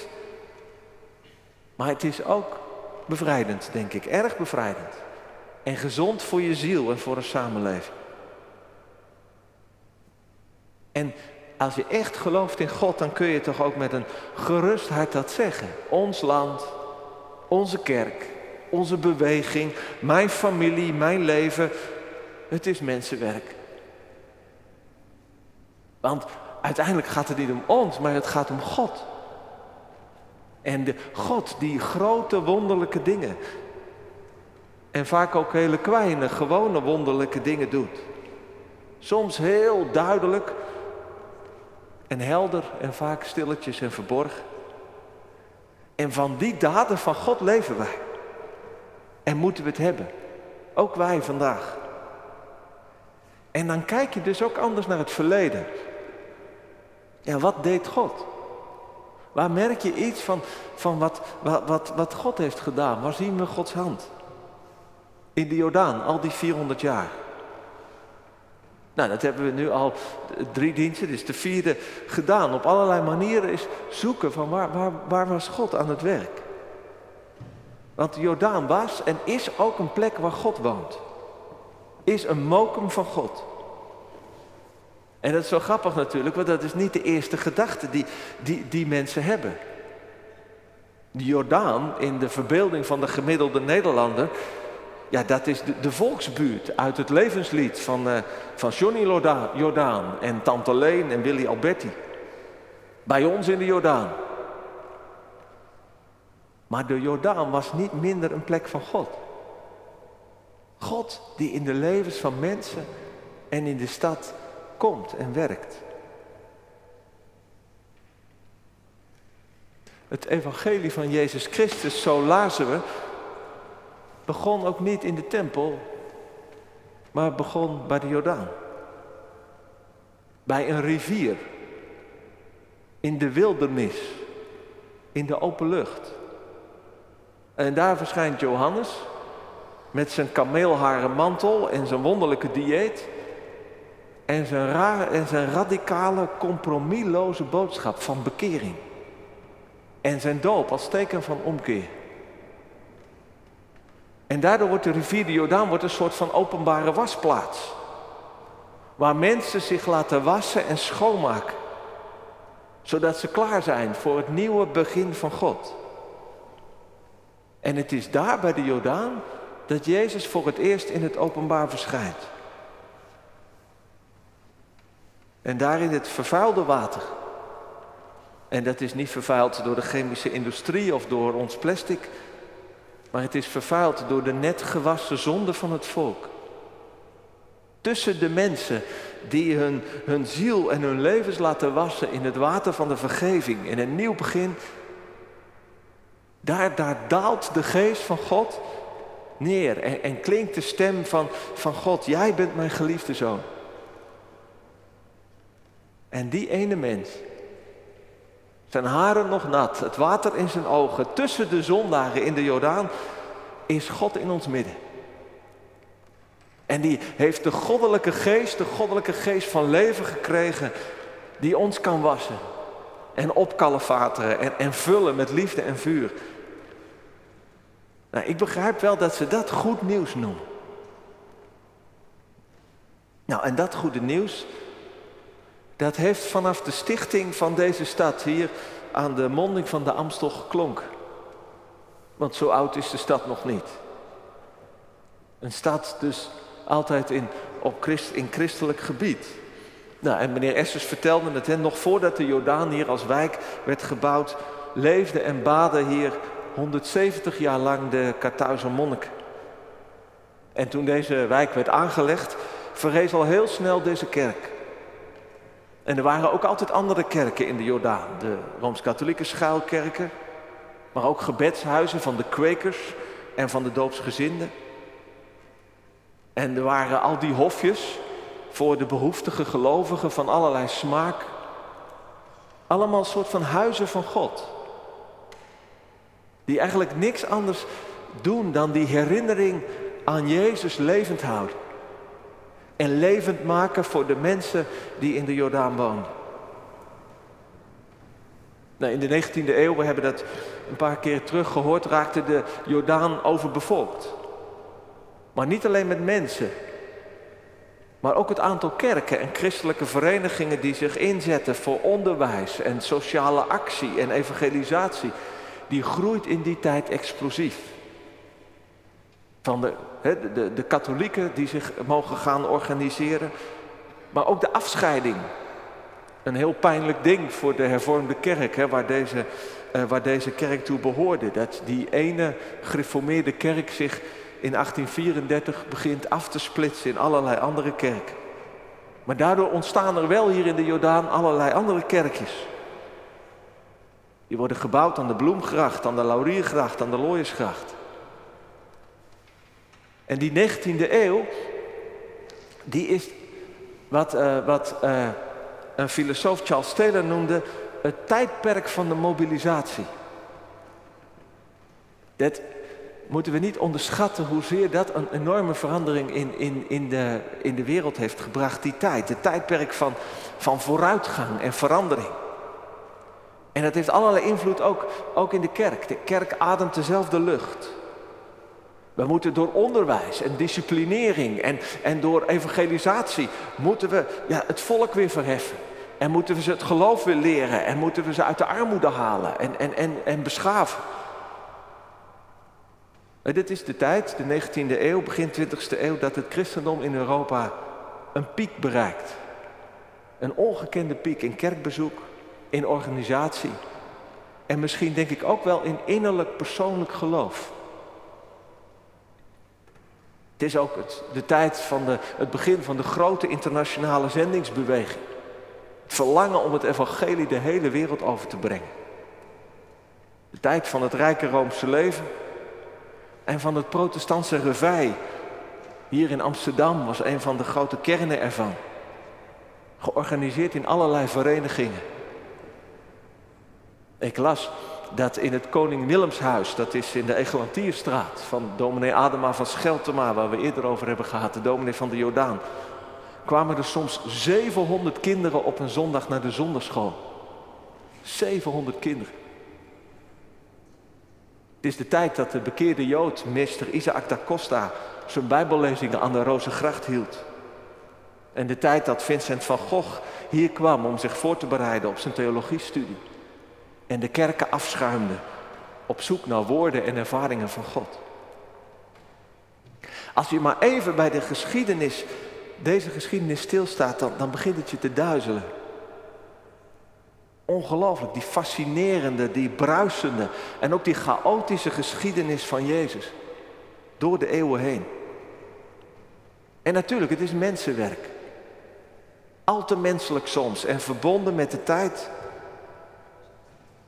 Maar het is ook bevrijdend, denk ik. Erg bevrijdend. En gezond voor je ziel en voor een samenleving. En als je echt gelooft in God, dan kun je toch ook met een gerust hart dat zeggen. Ons land, onze kerk, onze beweging, mijn familie, mijn leven, het is mensenwerk. Want uiteindelijk gaat het niet om ons, maar het gaat om God. En de God die grote wonderlijke dingen. En vaak ook hele kleine, gewone wonderlijke dingen doet. Soms heel duidelijk en helder en vaak stilletjes en verborgen. En van die daden van God leven wij. En moeten we het hebben. Ook wij vandaag. En dan kijk je dus ook anders naar het verleden. Ja, wat deed God? Waar merk je iets van, van wat, wat, wat, wat God heeft gedaan? Waar zien we Gods hand? In de Jordaan, al die 400 jaar. Nou, dat hebben we nu al drie diensten, is de vierde gedaan. Op allerlei manieren is zoeken van waar, waar, waar was God aan het werk? Want de Jordaan was en is ook een plek waar God woont is een mokum van God. En dat is zo grappig natuurlijk, want dat is niet de eerste gedachte die, die, die mensen hebben. De Jordaan, in de verbeelding van de gemiddelde Nederlander, ja, dat is de, volksbuurt uit het levenslied van, uh, van Johnny Jordaan en Tante Leen en Willy Alberti. Bij ons in de Jordaan. Maar de Jordaan was niet minder een plek van God. God die in de levens van mensen en in de stad komt en werkt. Het evangelie van Jezus Christus, zo lazen we, begon ook niet in de tempel, maar begon bij de Jordaan. Bij een rivier, in de wildernis, in de open lucht. En daar verschijnt Johannes met zijn kameelharen mantel en zijn wonderlijke dieet. en zijn, rare, en zijn radicale, compromisloze boodschap van bekering. En zijn doop als teken van omkeer. En daardoor wordt de rivier de Jordaan wordt een soort van openbare wasplaats. Waar mensen zich laten wassen en schoonmaken. Zodat ze klaar zijn voor het nieuwe begin van God. En het is daar bij de Jordaan dat Jezus voor het eerst in het openbaar verschijnt. En daarin het vervuilde water. En dat is niet vervuild door de chemische industrie of door ons plastic, maar het is vervuild door de net gewassen zonde van het volk. Tussen de mensen die hun, hun ziel en hun levens laten wassen in het water van de vergeving, in een nieuw begin, daar, daar daalt de geest van God neer en, klinkt de stem van, van God, jij bent mijn geliefde zoon. En die ene mens, zijn haren nog nat, het water in zijn ogen, tussen de zondagen in de Jordaan, is God in ons midden. En die heeft de goddelijke geest, de goddelijke geest van leven gekregen, die ons kan wassen en opkalefateren en, en vullen met liefde en vuur. Nou, ik begrijp wel dat ze dat goed nieuws noemen. Nou, en dat goede nieuws, dat heeft vanaf de stichting van deze stad hier aan de monding van de Amstel geklonken. Want zo oud is de stad nog niet. Een stad dus altijd in, op Christ, in christelijk gebied. Nou, en meneer Essers vertelde het, hè, nog voordat de Jordaan hier als wijk werd gebouwd, leefden en baden hier 170 jaar lang de Karthuizer monniken. En toen deze wijk werd aangelegd, verrees al heel snel deze kerk. En er waren ook altijd andere kerken in de Jordaan. De Rooms-Katholieke schuilkerken, maar ook gebedshuizen van de kwekers en van de doopsgezinden. En er waren al die hofjes voor de behoeftige gelovigen van allerlei smaak. Allemaal een soort van huizen van God. Die eigenlijk niks anders doen dan die herinnering aan Jezus levend houden. En levend maken voor de mensen die in de Jordaan woonden. Nou, in de 19e eeuw, we hebben dat een paar keer terug gehoord, raakte de Jordaan overbevolkt. Maar niet alleen met mensen, maar ook het aantal kerken en christelijke verenigingen die zich inzetten voor onderwijs en sociale actie en evangelisatie, die groeit in die tijd explosief. Van de, de, de, katholieken die zich mogen gaan organiseren, maar ook de afscheiding. Een heel pijnlijk ding voor de hervormde kerk, waar, deze, uh, waar deze kerk toe behoorde. Dat die ene gereformeerde kerk zich in 1834 begint af te splitsen in allerlei andere kerken. Maar daardoor ontstaan er wel hier in de Jordaan allerlei andere kerkjes. Die worden gebouwd aan de Bloemgracht, aan de Lauriergracht, aan de Looiersgracht. En die 19e eeuw, die is wat, uh, wat uh, een filosoof Charles Taylor noemde het tijdperk van de mobilisatie. Dat moeten we niet onderschatten hoezeer dat een enorme verandering in, in, in, de, in de wereld heeft gebracht, die tijd. Het tijdperk van, van vooruitgang en verandering. En dat heeft allerlei invloed ook, ook in de kerk. De kerk ademt dezelfde lucht. We moeten door onderwijs en disciplinering en, en door evangelisatie moeten we ja, het volk weer verheffen. En moeten we ze het geloof weer leren en moeten we ze uit de armoede halen en, en, en, en beschaven. En dit is de tijd, de 19e eeuw, begin 20e eeuw, dat het christendom in Europa een piek bereikt. Een ongekende piek in kerkbezoek, in organisatie. En misschien denk ik ook wel in innerlijk persoonlijk geloof. Het is ook het, de tijd van de, het begin van de grote internationale zendingsbeweging. Het verlangen om het evangelie de hele wereld over te brengen. De tijd van het rijke Roomse leven en van het protestantse revij. Hier in Amsterdam was een van de grote kernen ervan. Georganiseerd in allerlei verenigingen. Ik las dat in het Koning Willemshuis, dat is in de Egelantierstraat van dominee Adema van Scheltema, waar we eerder over hebben gehad, de dominee van de Jordaan. kwamen er soms 700 kinderen op een zondag naar de zondagschool. 700 kinderen. Het is de tijd dat de bekeerde Jood, meester Isaac da Costa, zijn bijbellezingen aan de Rozengracht hield. En de tijd dat Vincent van Gogh hier kwam om zich voor te bereiden op zijn theologiestudie. En de kerken afschuimde op zoek naar woorden en ervaringen van God. Als je maar even bij de geschiedenis, deze geschiedenis stilstaat, dan, dan begint het je te duizelen. Ongelooflijk, die fascinerende, die bruisende en ook die chaotische geschiedenis van Jezus. Door de eeuwen heen. En natuurlijk, het is mensenwerk. Al te menselijk soms en verbonden met de tijd.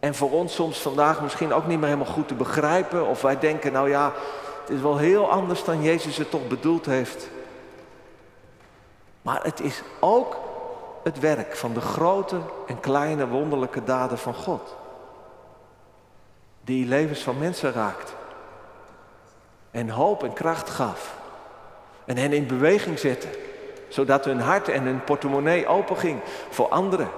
En voor ons soms vandaag misschien ook niet meer helemaal goed te begrijpen. Of wij denken, nou ja, het is wel heel anders dan Jezus het toch bedoeld heeft. Maar het is ook het werk van de grote en kleine wonderlijke daden van God. Die levens van mensen raakt. En hoop en kracht gaf. En hen in beweging zette. Zodat hun hart en hun portemonnee openging voor anderen.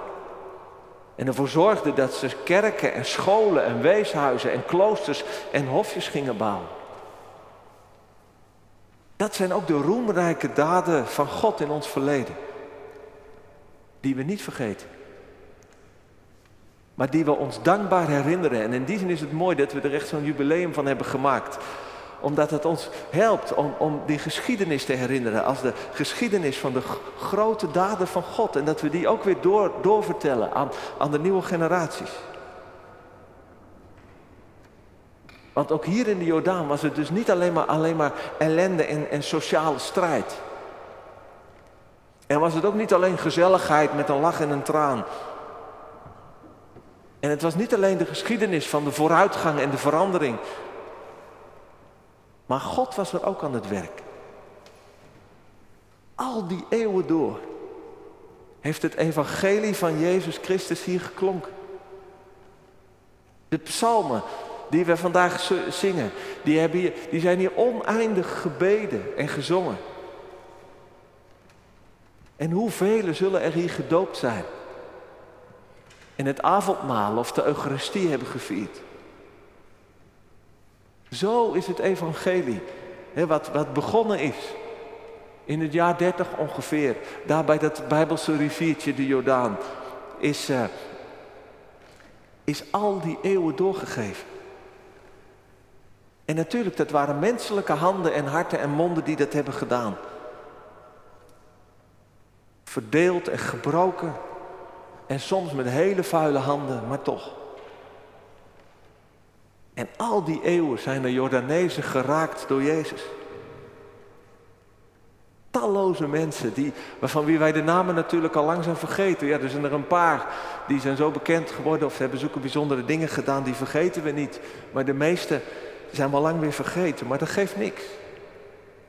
En ervoor zorgde dat ze kerken en scholen en weeshuizen en kloosters en hofjes gingen bouwen. Dat zijn ook de roemrijke daden van God in ons verleden. Die we niet vergeten. Maar die we ons dankbaar herinneren. En in die zin is het mooi dat we er echt zo'n jubileum van hebben gemaakt. Omdat het ons helpt om, om die geschiedenis te herinneren. Als de geschiedenis van de grote daden van God. En dat we die ook weer door, doorvertellen aan, aan de nieuwe generaties. Want ook hier in de Jordaan was het dus niet alleen maar, alleen maar ellende en, en sociale strijd. En was het ook niet alleen gezelligheid met een lach en een traan. En het was niet alleen de geschiedenis van de vooruitgang en de verandering. Maar God was er ook aan het werk. Al die eeuwen door heeft het evangelie van Jezus Christus hier geklonken. De psalmen die we vandaag zingen, die, hebben die zijn hier oneindig gebeden en gezongen. En hoeveel zullen er hier gedoopt zijn? En het avondmaal of de Eucharistie hebben gevierd. Zo is het evangelie, wat, wat begonnen is. In het jaar 30 ongeveer, daar bij dat Bijbelse riviertje de Jordaan, is, uh, is al die eeuwen doorgegeven. En natuurlijk, dat waren menselijke handen en harten en monden die dat hebben gedaan. Verdeeld en gebroken. En soms met hele vuile handen, maar toch. En al die eeuwen zijn de Jordanezen geraakt door Jezus. Talloze mensen die, waarvan wie wij de namen natuurlijk al lang zijn vergeten. Ja, er zijn er een paar die zijn zo bekend geworden of hebben zulke bijzondere dingen gedaan, die vergeten we niet. Maar de meeste zijn we al lang weer vergeten, maar dat geeft niks.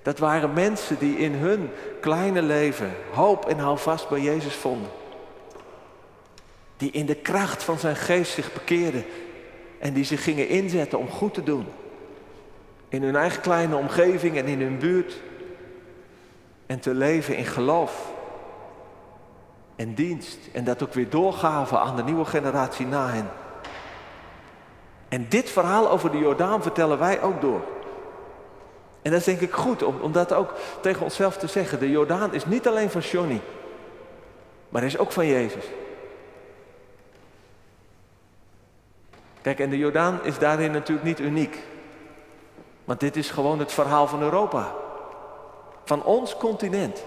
Dat waren mensen die in hun kleine leven hoop en houvast bij Jezus vonden. Die in de kracht van zijn geest zich bekeerden en die zich gingen inzetten om goed te doen. In hun eigen kleine omgeving en in hun buurt. En te leven in geloof en dienst. En dat ook weer doorgaven aan de nieuwe generatie na hen. En dit verhaal over de Jordaan vertellen wij ook door. En dat is denk ik goed om, om dat ook tegen onszelf te zeggen. De Jordaan is niet alleen van Johnny, maar is ook van Jezus. Kijk, en de Jordaan is daarin natuurlijk niet uniek. Want dit is gewoon het verhaal van Europa. Van ons continent.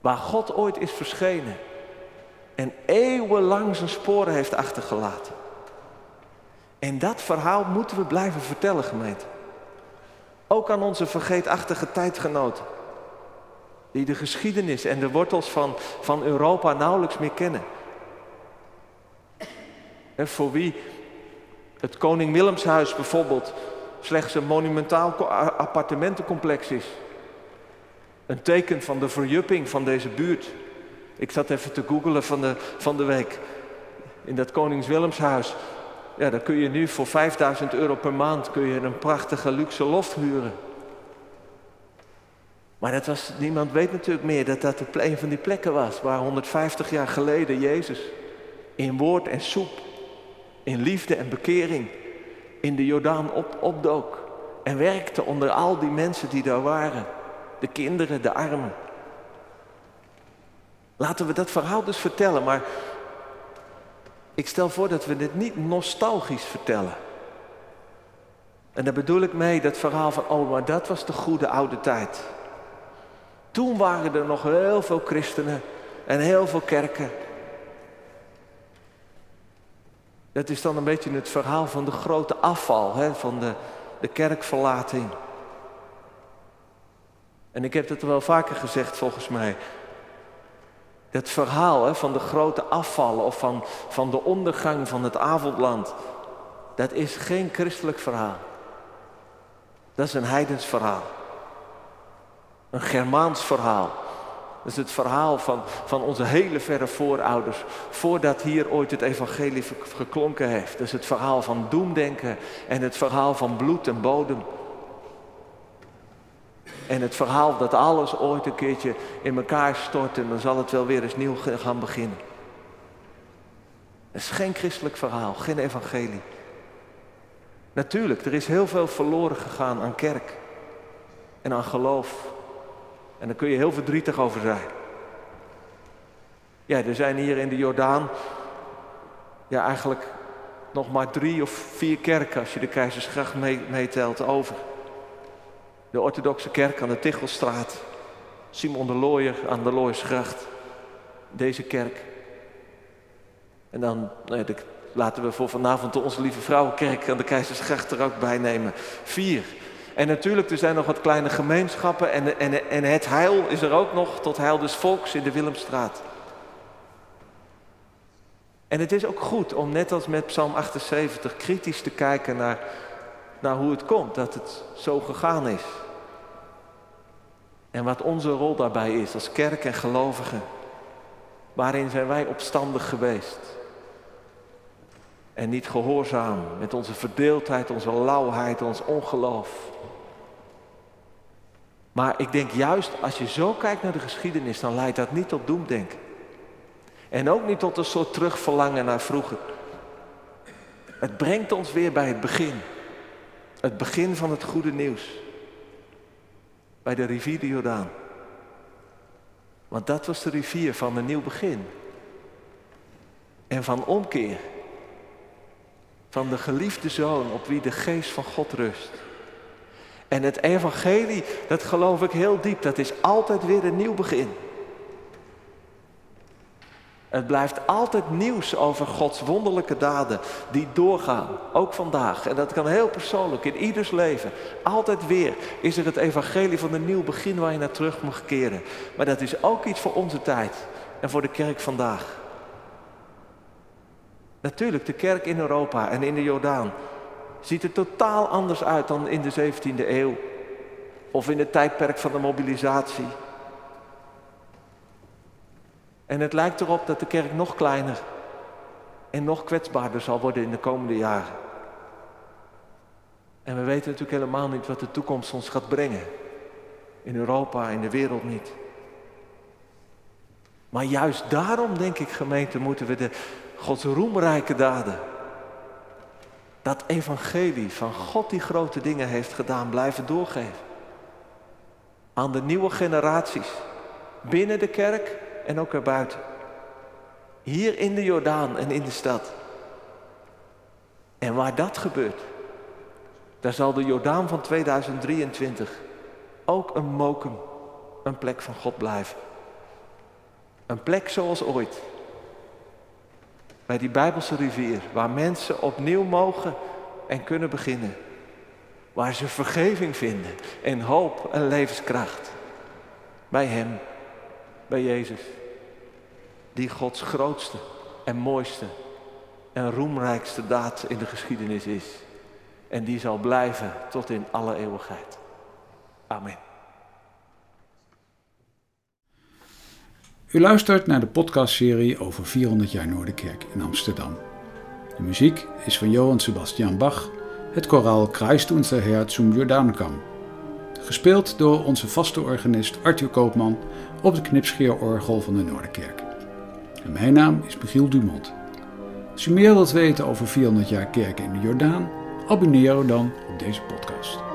Waar God ooit is verschenen. En eeuwenlang zijn sporen heeft achtergelaten. En dat verhaal moeten we blijven vertellen, gemeente. Ook aan onze vergeetachtige tijdgenoten. Die de geschiedenis en de wortels van, van Europa nauwelijks meer kennen. Voor wie het Koning Willemshuis bijvoorbeeld slechts een monumentaal appartementencomplex is. Een teken van de verjupping van deze buurt. Ik zat even te googelen van de, van de week. In dat Konings Willemshuis ja, dan kun je nu voor 5000 euro per maand kun je een prachtige luxe loft huren. Maar dat was, niemand weet natuurlijk meer dat dat een van die plekken was waar 150 jaar geleden Jezus in woord en soep, in liefde en bekering in de Jordaan op, opdook en werkte onder al die mensen die daar waren. De kinderen, de armen. Laten we dat verhaal dus vertellen, maar ik stel voor dat we dit niet nostalgisch vertellen. En daar bedoel ik mee dat verhaal van, oh, maar dat was de goede oude tijd. Toen waren er nog heel veel christenen en heel veel kerken. Dat is dan een beetje het verhaal van de grote afval, hè, van de, de kerkverlating. En ik heb het wel vaker gezegd volgens mij. Dat verhaal hè, van de grote afvallen of van, van de ondergang van het avondland. Dat is geen christelijk verhaal. Dat is een heidens verhaal. Een Germaans verhaal. Dat is het verhaal van, van onze hele verre voorouders. Voordat hier ooit het evangelie geklonken heeft. Dat is het verhaal van doemdenken en het verhaal van bloed en bodem. En het verhaal dat alles ooit een keertje in elkaar stort en dan zal het wel weer eens nieuw gaan beginnen. Het is geen christelijk verhaal, geen evangelie. Natuurlijk, er is heel veel verloren gegaan aan kerk en aan geloof. En daar kun je heel verdrietig over zijn. Ja, er zijn hier in de Jordaan ja, eigenlijk nog maar drie of vier kerken als je de Keizersgracht meetelt over. De orthodoxe kerk aan de Tichelstraat. Simon de Looier aan de Looiersgracht. Deze kerk. En dan laten we voor vanavond de Onze Lieve Vrouwenkerk aan de Keizersgracht er ook bij nemen. Vier. En natuurlijk, er zijn nog wat kleine gemeenschappen. En, en, en het heil is er ook nog, tot heil des volks in de Willemstraat. En het is ook goed om net als met Psalm 78 kritisch te kijken naar, naar hoe het komt dat het zo gegaan is. En wat onze rol daarbij is als kerk en gelovigen. Waarin zijn wij opstandig geweest? En niet gehoorzaam met onze verdeeldheid, onze lauwheid, ons ongeloof. Maar ik denk juist als je zo kijkt naar de geschiedenis, dan leidt dat niet tot doemdenken. En ook niet tot een soort terugverlangen naar vroeger. Het brengt ons weer bij het begin. Het begin van het goede nieuws. Bij de rivier de Jordaan. Want dat was de rivier van een nieuw begin. En van omkeer. Van de geliefde zoon op wie de geest van God rust. En het evangelie, dat geloof ik heel diep, dat is altijd weer een nieuw begin. Het blijft altijd nieuws over Gods wonderlijke daden die doorgaan, ook vandaag. En dat kan heel persoonlijk, in ieders leven. Altijd weer is er het evangelie van een nieuw begin waar je naar terug mag keren. Maar dat is ook iets voor onze tijd en voor de kerk vandaag. Natuurlijk, de kerk in Europa en in de Jordaan ziet er totaal anders uit dan in de 17e eeuw. Of in het tijdperk van de mobilisatie. En het lijkt erop dat de kerk nog kleiner en nog kwetsbaarder zal worden in de komende jaren. En we weten natuurlijk helemaal niet wat de toekomst ons gaat brengen. In Europa, in de wereld niet. Maar juist daarom, denk ik, gemeente, moeten we de Gods roemrijke daden dat evangelie van God die grote dingen heeft gedaan blijven doorgeven. Aan de nieuwe generaties. Binnen de kerk en ook erbuiten. Hier in de Jordaan en in de stad. En waar dat gebeurt, daar zal de Jordaan van 2023 ook een mokum, een plek van God blijven. Een plek zoals ooit bij die Bijbelse rivier, waar mensen opnieuw mogen en kunnen beginnen. Waar ze vergeving vinden en hoop en levenskracht. Bij Hem, bij Jezus, die Gods grootste en mooiste en roemrijkste daad in de geschiedenis is. En die zal blijven tot in alle eeuwigheid. Amen. U luistert naar de podcastserie over 400 jaar Noorderkerk in Amsterdam. De muziek is van Johann Sebastian Bach, het koraal Kreist unser Herr zum gespeeld door onze vaste organist Arthur Koopman op de knipscheerorgel van de Noorderkerk. En mijn naam is Michiel Dumont. Als u meer wilt weten over 400 jaar kerken in de Jordaan, abonneer dan op deze podcast.